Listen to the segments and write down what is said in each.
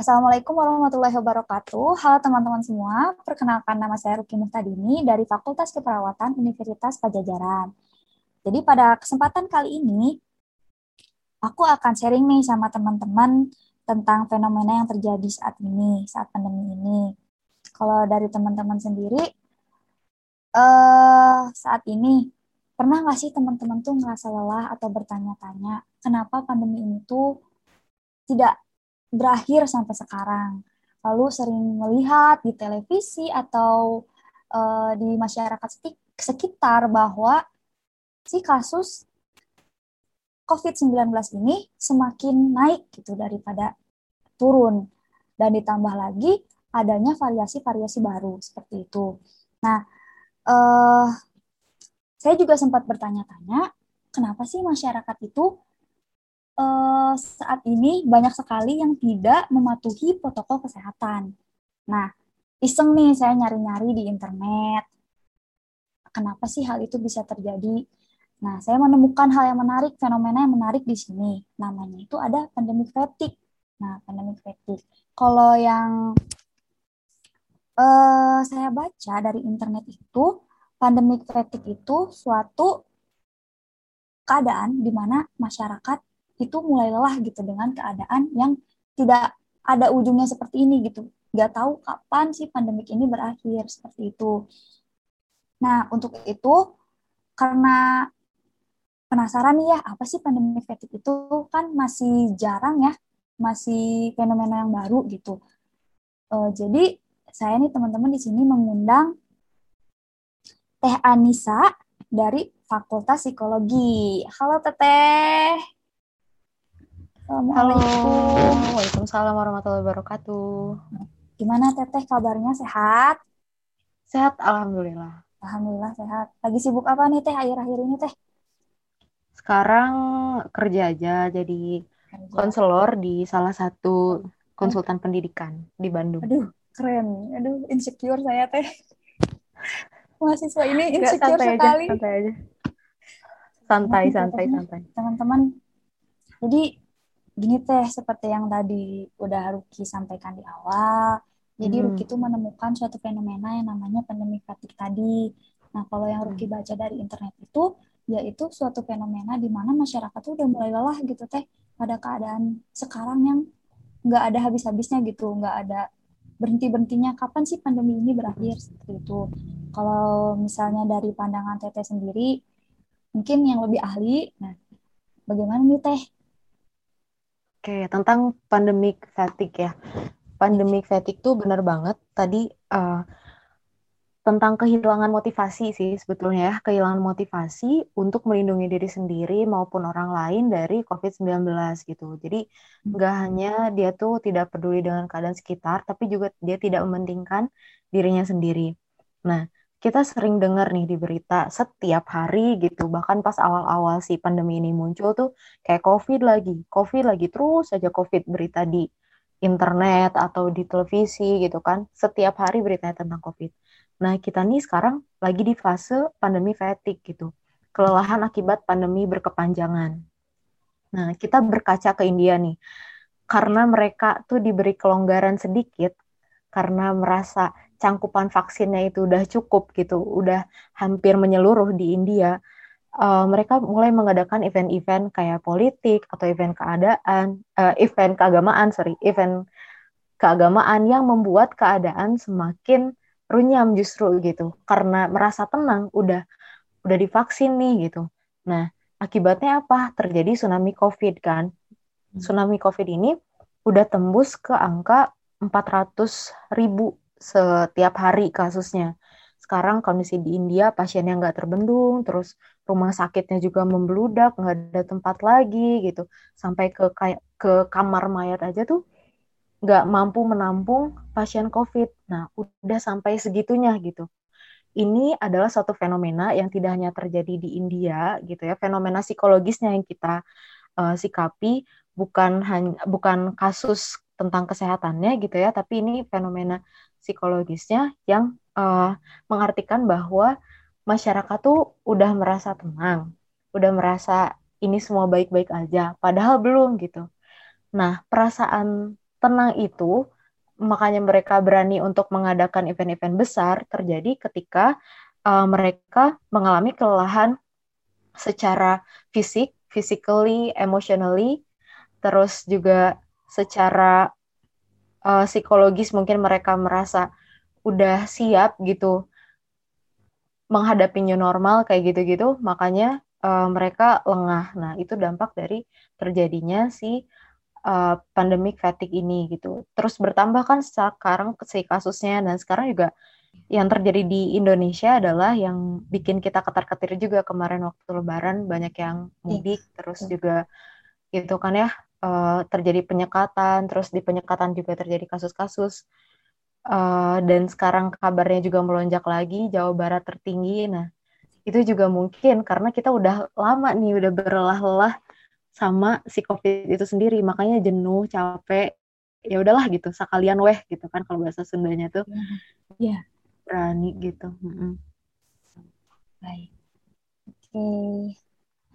Assalamualaikum warahmatullahi wabarakatuh. Halo teman-teman semua, perkenalkan nama saya Ruki Muhtadini dari Fakultas Keperawatan Universitas Pajajaran. Jadi pada kesempatan kali ini, aku akan sharing nih sama teman-teman tentang fenomena yang terjadi saat ini, saat pandemi ini. Kalau dari teman-teman sendiri, uh, saat ini, pernah nggak sih teman-teman tuh merasa lelah atau bertanya-tanya, kenapa pandemi ini tuh tidak berakhir sampai sekarang. Lalu sering melihat di televisi atau uh, di masyarakat sekitar bahwa si kasus COVID-19 ini semakin naik gitu daripada turun. Dan ditambah lagi adanya variasi-variasi baru seperti itu. Nah, uh, saya juga sempat bertanya-tanya, kenapa sih masyarakat itu uh, saat ini banyak sekali yang tidak mematuhi protokol kesehatan. Nah, iseng nih saya nyari-nyari di internet. Kenapa sih hal itu bisa terjadi? Nah, saya menemukan hal yang menarik, fenomena yang menarik di sini. Namanya itu ada pandemic fatigue. Nah, pandemic fatigue. Kalau yang uh, saya baca dari internet itu, pandemic fatigue itu suatu keadaan di mana masyarakat itu mulai lelah gitu dengan keadaan yang tidak ada ujungnya seperti ini gitu. Nggak tahu kapan sih pandemik ini berakhir seperti itu. Nah, untuk itu karena penasaran nih ya, apa sih pandemi fatigue itu kan masih jarang ya, masih fenomena yang baru gitu. Uh, jadi saya nih teman-teman di sini mengundang Teh Anissa dari Fakultas Psikologi. Halo Teteh. Assalamualaikum. Halo. Waalaikumsalam warahmatullahi wabarakatuh. Gimana Teteh kabarnya sehat? Sehat, alhamdulillah. Alhamdulillah sehat. Lagi sibuk apa nih Teh akhir-akhir ini Teh? Sekarang kerja aja jadi kerja. konselor di salah satu konsultan oh. pendidikan di Bandung. Aduh, keren. Aduh, insecure saya Teh. Mahasiswa ini insecure santai sekali. Aja, santai aja. Santai, santai, santai. Teman-teman, jadi gini teh seperti yang tadi udah Ruki sampaikan di awal. Jadi hmm. Ruki itu menemukan suatu fenomena yang namanya pandemi fatigue tadi. Nah, kalau yang Ruki hmm. baca dari internet itu yaitu suatu fenomena di mana masyarakat tuh udah mulai lelah gitu teh pada keadaan sekarang yang nggak ada habis-habisnya gitu, nggak ada berhenti-berhentinya kapan sih pandemi ini berakhir seperti itu. Kalau misalnya dari pandangan Teteh sendiri, mungkin yang lebih ahli, nah bagaimana nih Teh Oke, tentang pandemic fatigue ya. Pandemic fatigue tuh benar banget tadi uh, tentang kehilangan motivasi sih sebetulnya ya, kehilangan motivasi untuk melindungi diri sendiri maupun orang lain dari COVID-19 gitu. Jadi nggak hanya dia tuh tidak peduli dengan keadaan sekitar, tapi juga dia tidak mementingkan dirinya sendiri. Nah, kita sering dengar nih di berita setiap hari gitu bahkan pas awal-awal si pandemi ini muncul tuh kayak covid lagi covid lagi terus saja covid berita di internet atau di televisi gitu kan setiap hari beritanya tentang covid. Nah kita nih sekarang lagi di fase pandemi fatigue gitu kelelahan akibat pandemi berkepanjangan. Nah kita berkaca ke India nih karena mereka tuh diberi kelonggaran sedikit karena merasa cangkupan vaksinnya itu udah cukup gitu, udah hampir menyeluruh di India, uh, mereka mulai mengadakan event-event kayak politik atau event keadaan, uh, event keagamaan, sorry, event keagamaan yang membuat keadaan semakin runyam justru gitu, karena merasa tenang, udah udah divaksin nih gitu. Nah, akibatnya apa? Terjadi tsunami COVID kan. Hmm. Tsunami COVID ini udah tembus ke angka 400 ribu setiap hari kasusnya. Sekarang kondisi di India pasiennya nggak terbendung, terus rumah sakitnya juga membludak, nggak ada tempat lagi gitu. Sampai ke ke kamar mayat aja tuh nggak mampu menampung pasien COVID. Nah, udah sampai segitunya gitu. Ini adalah suatu fenomena yang tidak hanya terjadi di India gitu ya, fenomena psikologisnya yang kita uh, sikapi bukan hanya bukan kasus tentang kesehatannya gitu ya, tapi ini fenomena psikologisnya yang uh, mengartikan bahwa masyarakat tuh udah merasa tenang, udah merasa ini semua baik-baik aja, padahal belum gitu. Nah, perasaan tenang itu makanya mereka berani untuk mengadakan event-event besar terjadi ketika uh, mereka mengalami kelelahan secara fisik, physically, emotionally, terus juga secara uh, psikologis mungkin mereka merasa udah siap gitu menghadapi new normal kayak gitu-gitu, makanya uh, mereka lengah. Nah, itu dampak dari terjadinya si uh, pandemic fatigue ini gitu. Terus bertambah kan sekarang si kasusnya dan sekarang juga yang terjadi di Indonesia adalah yang bikin kita ketar-ketir juga kemarin waktu lebaran banyak yang iya. mudik yeah. terus juga gitu kan ya uh, terjadi penyekatan terus di penyekatan juga terjadi kasus-kasus uh, dan sekarang kabarnya juga melonjak lagi Jawa Barat tertinggi. Nah, itu juga mungkin karena kita udah lama nih udah berlelah-lelah sama si COVID itu sendiri, makanya jenuh, capek. Ya udahlah gitu, sekalian weh gitu kan kalau bahasa Sundanya tuh. Iya. Yeah. Berani gitu. Mm -hmm. Baik. Oke.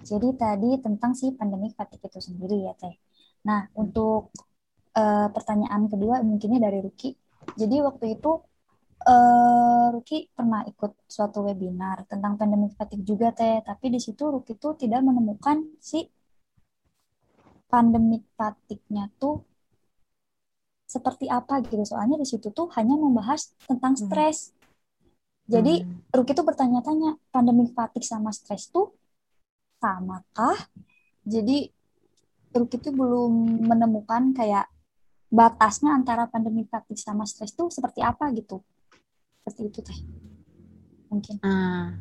Jadi tadi tentang si pandemi fatigue itu sendiri ya, Teh. Nah, untuk uh, pertanyaan kedua mungkinnya dari Ruki jadi waktu itu uh, Ruki pernah ikut suatu webinar tentang pandemi fatigue juga teh, tapi di situ Ruki tuh tidak menemukan si pandemi fatigue-nya tuh seperti apa gitu. Soalnya di situ tuh hanya membahas tentang hmm. stres. Jadi hmm. Ruki tuh bertanya-tanya, pandemi fatigue sama stres tuh samakah? Jadi Ruki tuh belum menemukan kayak batasnya antara pandemi fatigue sama stres itu seperti apa gitu. Seperti itu teh. Mungkin. Ah.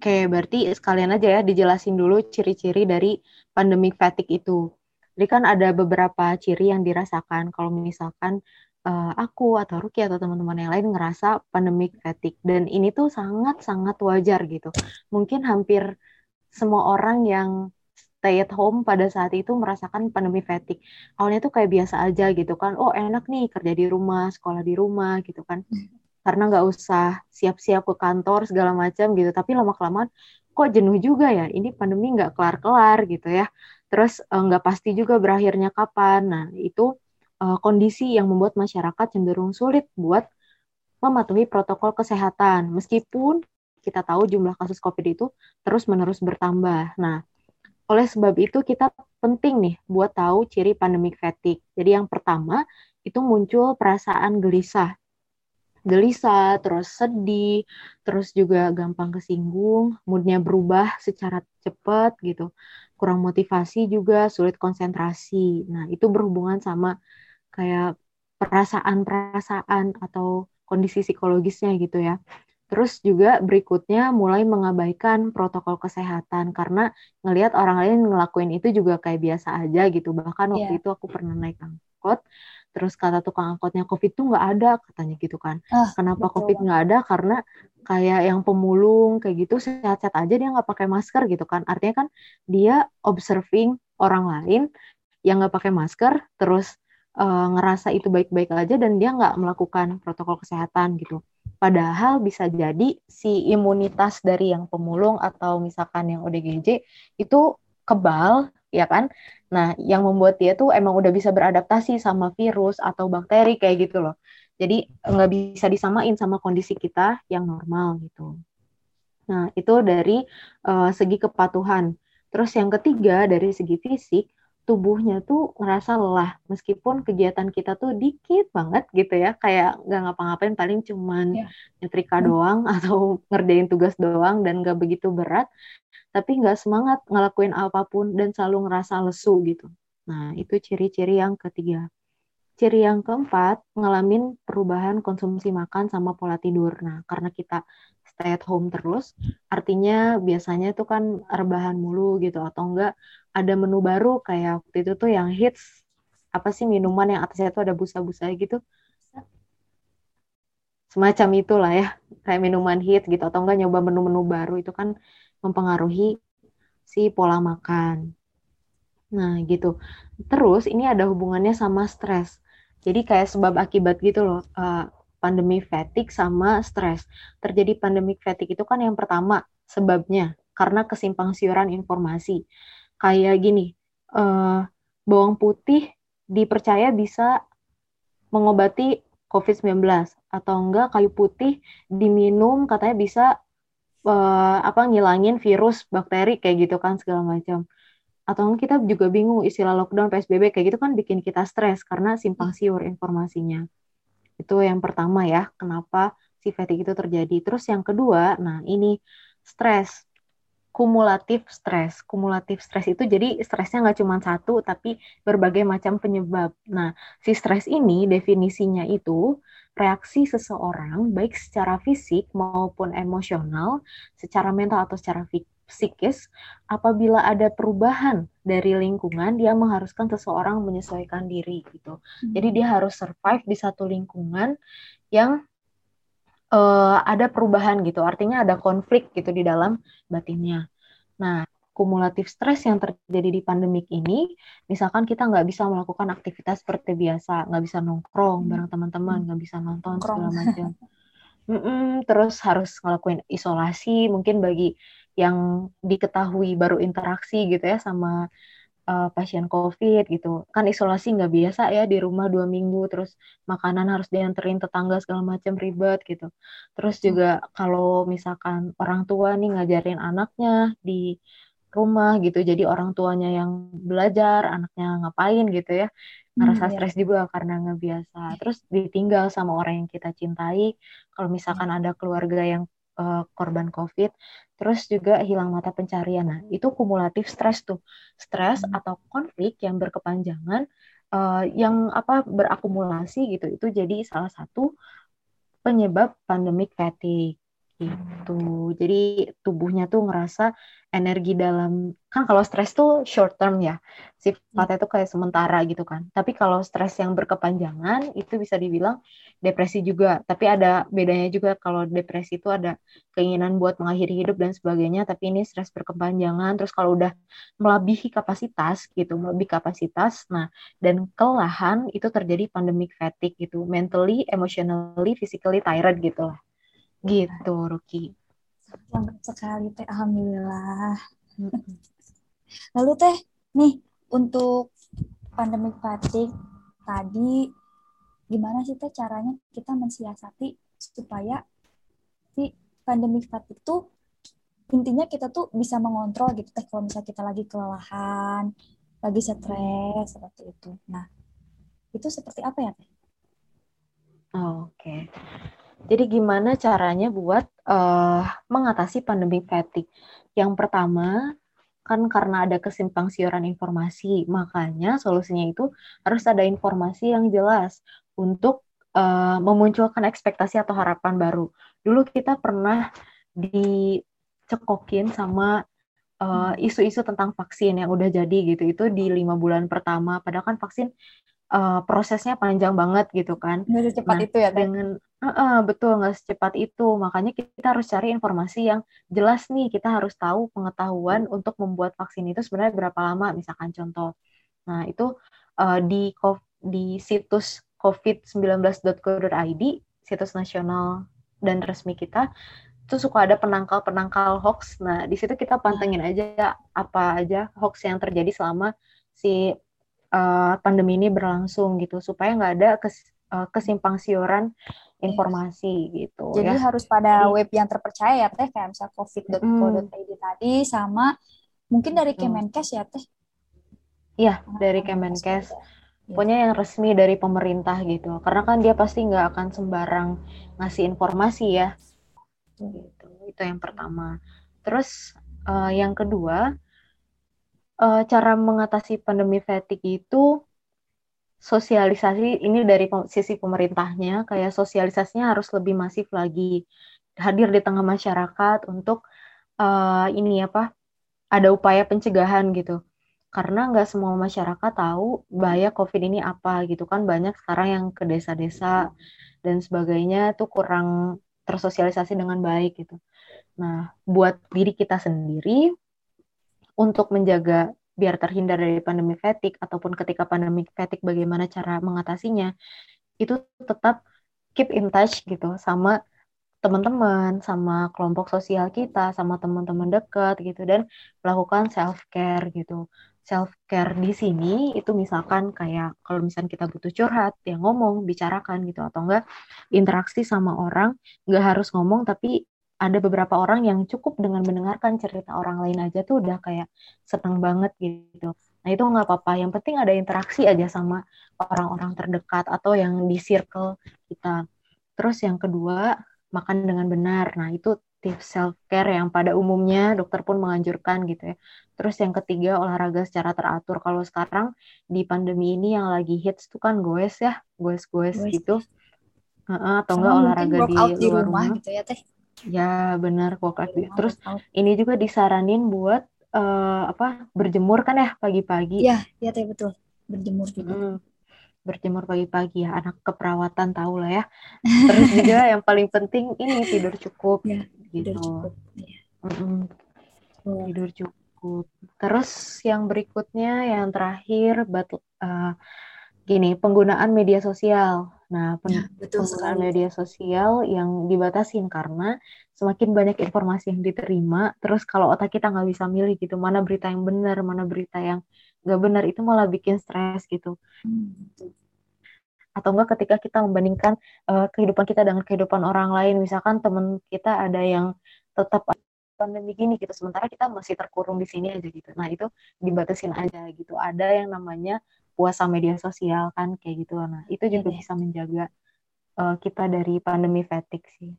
Oke berarti sekalian aja ya dijelasin dulu ciri-ciri dari pandemi fatigue itu. Jadi kan ada beberapa ciri yang dirasakan. Kalau misalkan uh, aku atau Ruki atau teman-teman yang lain ngerasa pandemic fatigue. Dan ini tuh sangat-sangat wajar gitu. Mungkin hampir semua orang yang stay at home pada saat itu merasakan pandemi fatigue. Awalnya tuh kayak biasa aja gitu kan. Oh enak nih kerja di rumah, sekolah di rumah gitu kan. Karena nggak usah siap-siap ke kantor segala macam gitu. Tapi lama-kelamaan kok jenuh juga ya. Ini pandemi nggak kelar-kelar gitu ya. Terus eh, nggak pasti juga berakhirnya kapan. Nah itu uh, kondisi yang membuat masyarakat cenderung sulit buat mematuhi protokol kesehatan. Meskipun kita tahu jumlah kasus COVID itu terus-menerus bertambah. Nah, oleh sebab itu kita penting nih buat tahu ciri pandemic fatigue. Jadi yang pertama itu muncul perasaan gelisah. Gelisah, terus sedih, terus juga gampang kesinggung, moodnya berubah secara cepat gitu. Kurang motivasi juga, sulit konsentrasi. Nah, itu berhubungan sama kayak perasaan-perasaan atau kondisi psikologisnya gitu ya. Terus juga berikutnya mulai mengabaikan protokol kesehatan karena ngelihat orang lain ngelakuin itu juga kayak biasa aja gitu. Bahkan waktu yeah. itu aku pernah naik angkot, terus kata tukang angkotnya COVID tuh nggak ada katanya gitu kan. Uh, Kenapa betul. COVID nggak ada? Karena kayak yang pemulung kayak gitu sehat-sehat aja dia nggak pakai masker gitu kan. Artinya kan dia observing orang lain yang nggak pakai masker, terus uh, ngerasa itu baik-baik aja dan dia nggak melakukan protokol kesehatan gitu. Padahal bisa jadi si imunitas dari yang pemulung atau misalkan yang ODGJ itu kebal, ya kan? Nah, yang membuat dia tuh emang udah bisa beradaptasi sama virus atau bakteri kayak gitu loh. Jadi nggak bisa disamain sama kondisi kita yang normal gitu. Nah, itu dari uh, segi kepatuhan. Terus yang ketiga dari segi fisik, tubuhnya tuh ngerasa lelah meskipun kegiatan kita tuh dikit banget gitu ya kayak nggak ngapa-ngapain paling cuman yeah. nyetrika hmm. doang atau ngerjain tugas doang dan nggak begitu berat tapi nggak semangat ngelakuin apa pun dan selalu ngerasa lesu gitu nah itu ciri-ciri yang ketiga ciri yang keempat ngalamin perubahan konsumsi makan sama pola tidur nah karena kita stay at home terus artinya biasanya tuh kan rebahan mulu gitu atau enggak ada menu baru kayak waktu itu tuh yang hits apa sih minuman yang atasnya tuh ada busa-busa gitu. Semacam itulah ya kayak minuman hits gitu atau enggak nyoba menu-menu baru itu kan mempengaruhi si pola makan. Nah gitu. Terus ini ada hubungannya sama stres. Jadi kayak sebab akibat gitu loh uh, pandemi fatigue sama stres terjadi pandemi fatigue itu kan yang pertama sebabnya karena kesimpang siuran informasi kayak gini uh, bawang putih dipercaya bisa mengobati COVID-19 atau enggak kayu putih diminum katanya bisa uh, apa ngilangin virus, bakteri kayak gitu kan segala macam. Atau kita juga bingung istilah lockdown, PSBB kayak gitu kan bikin kita stres karena simpang siur informasinya. Itu yang pertama ya, kenapa si fatigue itu terjadi. Terus yang kedua, nah ini stres kumulatif stres. Kumulatif stres itu jadi stresnya nggak cuma satu, tapi berbagai macam penyebab. Nah, si stres ini definisinya itu reaksi seseorang baik secara fisik maupun emosional, secara mental atau secara psikis, apabila ada perubahan dari lingkungan, dia mengharuskan seseorang menyesuaikan diri gitu. Jadi dia hmm. harus survive di satu lingkungan yang uh, ada perubahan gitu, artinya ada konflik gitu di dalam batinnya. Nah, kumulatif stres yang terjadi di pandemik ini, misalkan kita nggak bisa melakukan aktivitas seperti biasa, nggak bisa nongkrong bareng teman-teman, nggak bisa nonton segala macam. Mm-mm, terus harus ngelakuin isolasi, mungkin bagi yang diketahui baru interaksi gitu ya sama uh, pasien COVID gitu. Kan isolasi nggak biasa ya di rumah dua minggu, terus makanan harus dianterin tetangga segala macam ribet gitu. Terus hmm. juga kalau misalkan orang tua nih ngajarin anaknya di rumah gitu, jadi orang tuanya yang belajar, anaknya ngapain gitu ya, ngerasa hmm, iya. stres juga karena nggak biasa. Terus ditinggal sama orang yang kita cintai. Kalau misalkan hmm. ada keluarga yang uh, korban COVID, terus juga hilang mata pencarian. Nah, itu kumulatif stres tuh, stres hmm. atau konflik yang berkepanjangan, uh, yang apa berakumulasi gitu, itu jadi salah satu penyebab pandemic fatigue gitu. Jadi tubuhnya tuh ngerasa energi dalam kan kalau stres tuh short term ya sifatnya tuh kayak sementara gitu kan. Tapi kalau stres yang berkepanjangan itu bisa dibilang depresi juga. Tapi ada bedanya juga kalau depresi itu ada keinginan buat mengakhiri hidup dan sebagainya tapi ini stres berkepanjangan. Terus kalau udah melebihi kapasitas gitu melebihi kapasitas nah dan kelelahan itu terjadi pandemic fatigue gitu. Mentally emotionally physically tired gitu lah gitu Ruki Selamat sekali teh, alhamdulillah. Lalu teh, nih untuk pandemi fatigue tadi gimana sih teh caranya kita mensiasati supaya si pandemi fatigue itu intinya kita tuh bisa mengontrol gitu teh kalau misalnya kita lagi kelelahan, lagi stres seperti itu. Nah, itu seperti apa ya teh? Oh, Oke. Okay. Jadi gimana caranya buat uh, mengatasi pandemi fatigue? Yang pertama, kan karena ada kesimpang siuran informasi, makanya solusinya itu harus ada informasi yang jelas untuk uh, memunculkan ekspektasi atau harapan baru. Dulu kita pernah dicekokin sama eh, isu-isu uh, tentang vaksin yang udah jadi gitu itu di lima bulan pertama padahal kan vaksin uh, prosesnya panjang banget gitu kan. Nggak secepat nah, itu ya. Dengan uh, betul nggak secepat itu. Makanya kita harus cari informasi yang jelas nih. Kita harus tahu pengetahuan untuk membuat vaksin itu sebenarnya berapa lama. Misalkan contoh. Nah itu uh, di di situs covid19.co.id, situs nasional dan resmi kita itu suka ada penangkal-penangkal hoax. Nah, di situ kita pantengin aja apa aja hoax yang terjadi selama si uh, pandemi ini berlangsung gitu supaya nggak ada kes, uh, kesimpang siuran informasi gitu. Jadi ya. harus pada Jadi, web yang terpercaya ya teh kayak misalnya covid.co.id mm. tadi sama mungkin dari Kemenkes ya teh? Iya dari Kemenkes ya. pokoknya yang resmi dari pemerintah gitu. Karena kan dia pasti nggak akan sembarang ngasih informasi ya. Gitu itu yang pertama. Terus uh, yang kedua uh, cara mengatasi pandemi fatigue itu sosialisasi ini dari sisi pemerintahnya kayak sosialisasinya harus lebih masif lagi. Hadir di tengah masyarakat untuk uh, ini apa ada upaya pencegahan gitu. Karena nggak semua masyarakat tahu bahaya COVID ini apa gitu kan. Banyak sekarang yang ke desa-desa dan sebagainya tuh kurang tersosialisasi dengan baik gitu. Nah, buat diri kita sendiri untuk menjaga biar terhindar dari pandemi fatigue ataupun ketika pandemi fatigue bagaimana cara mengatasinya itu tetap keep in touch gitu sama teman-teman, sama kelompok sosial kita, sama teman-teman dekat gitu dan melakukan self care gitu. self care di sini itu misalkan kayak kalau misalnya kita butuh curhat ya ngomong bicarakan gitu atau enggak interaksi sama orang nggak harus ngomong tapi ada beberapa orang yang cukup dengan mendengarkan cerita orang lain aja tuh udah kayak senang banget gitu nah itu nggak apa-apa yang penting ada interaksi aja sama orang-orang terdekat atau yang di circle kita terus yang kedua makan dengan benar nah itu tips self care yang pada umumnya dokter pun menganjurkan gitu ya. Terus yang ketiga olahraga secara teratur. Kalau sekarang di pandemi ini yang lagi hits tuh kan goes ya, goes-goes gitu. Uh -uh, atau enggak olahraga di luar di rumah, rumah gitu ya teh. Ya benar workout. Ya, Terus ini juga disaranin buat uh, apa berjemur kan ya pagi-pagi. Iya, iya teh betul. Berjemur juga. Hmm berjemur pagi-pagi ya anak keperawatan tahu lah ya terus juga yang paling penting ini tidur cukup ya, gitu tidur cukup ya. mm -mm. tidur cukup terus yang berikutnya yang terakhir but, uh, gini penggunaan media sosial nah pen ya, betul penggunaan sekali. media sosial yang dibatasin karena semakin banyak informasi yang diterima terus kalau otak kita nggak bisa milih gitu mana berita yang benar mana berita yang nggak benar itu malah bikin stres gitu hmm. atau enggak ketika kita membandingkan uh, kehidupan kita dengan kehidupan orang lain misalkan teman kita ada yang tetap pandemi gini gitu sementara kita masih terkurung di sini aja gitu nah itu dibatasin aja gitu ada yang namanya puasa media sosial kan kayak gitu. Nah itu juga yeah. bisa menjaga uh, kita dari pandemi fatigue sih.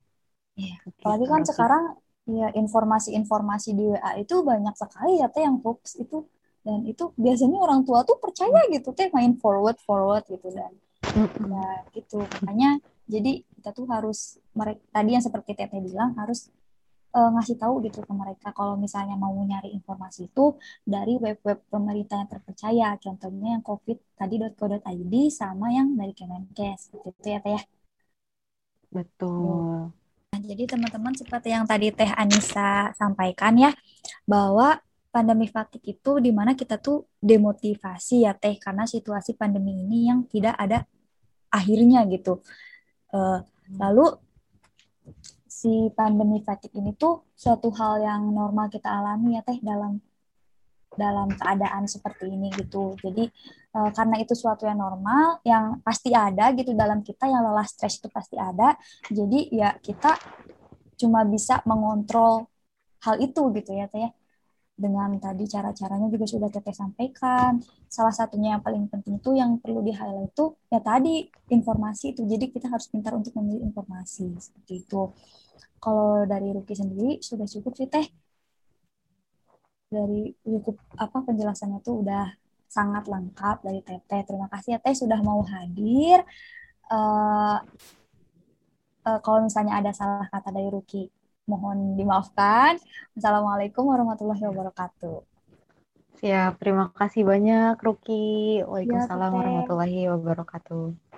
Yeah. gitu, apalagi kan sekarang ya informasi-informasi di WA itu banyak sekali ya teh yang hoax itu. Dan itu biasanya orang tua tuh percaya gitu teh main forward forward gitu dan ya gitu. Makanya jadi kita tuh harus mereka tadi yang seperti teteh bilang harus uh, ngasih tahu gitu ke mereka kalau misalnya mau nyari informasi itu dari web-web pemerintah yang terpercaya. Contohnya yang covid tadi.co.id sama yang dari Kemenkes. Gitu ya teh ya. Betul. Nah, jadi teman-teman seperti yang tadi teh Anissa sampaikan ya bahwa pandemi fatigue itu di mana kita tuh demotivasi ya teh karena situasi pandemi ini yang tidak ada akhirnya gitu. Uh, lalu si pandemi fatigue ini tuh suatu hal yang normal kita alami ya teh dalam dalam keadaan seperti ini gitu. Jadi uh, karena itu suatu yang normal yang pasti ada gitu dalam kita yang lelah stres itu pasti ada. Jadi ya kita cuma bisa mengontrol hal itu gitu ya teh dengan tadi cara-caranya juga sudah Teteh sampaikan. Salah satunya yang paling penting itu yang perlu di-highlight itu ya tadi informasi itu. Jadi kita harus pintar untuk memilih informasi seperti itu. Kalau dari Ruki sendiri sudah cukup sih Teh. Dari cukup apa penjelasannya tuh udah sangat lengkap dari Teteh. Terima kasih ya Teh sudah mau hadir. Uh, uh, kalau misalnya ada salah kata dari Ruki mohon dimaafkan. Assalamualaikum warahmatullahi wabarakatuh. Siap, terima kasih banyak Ruki. Waalaikumsalam ya, warahmatullahi wabarakatuh.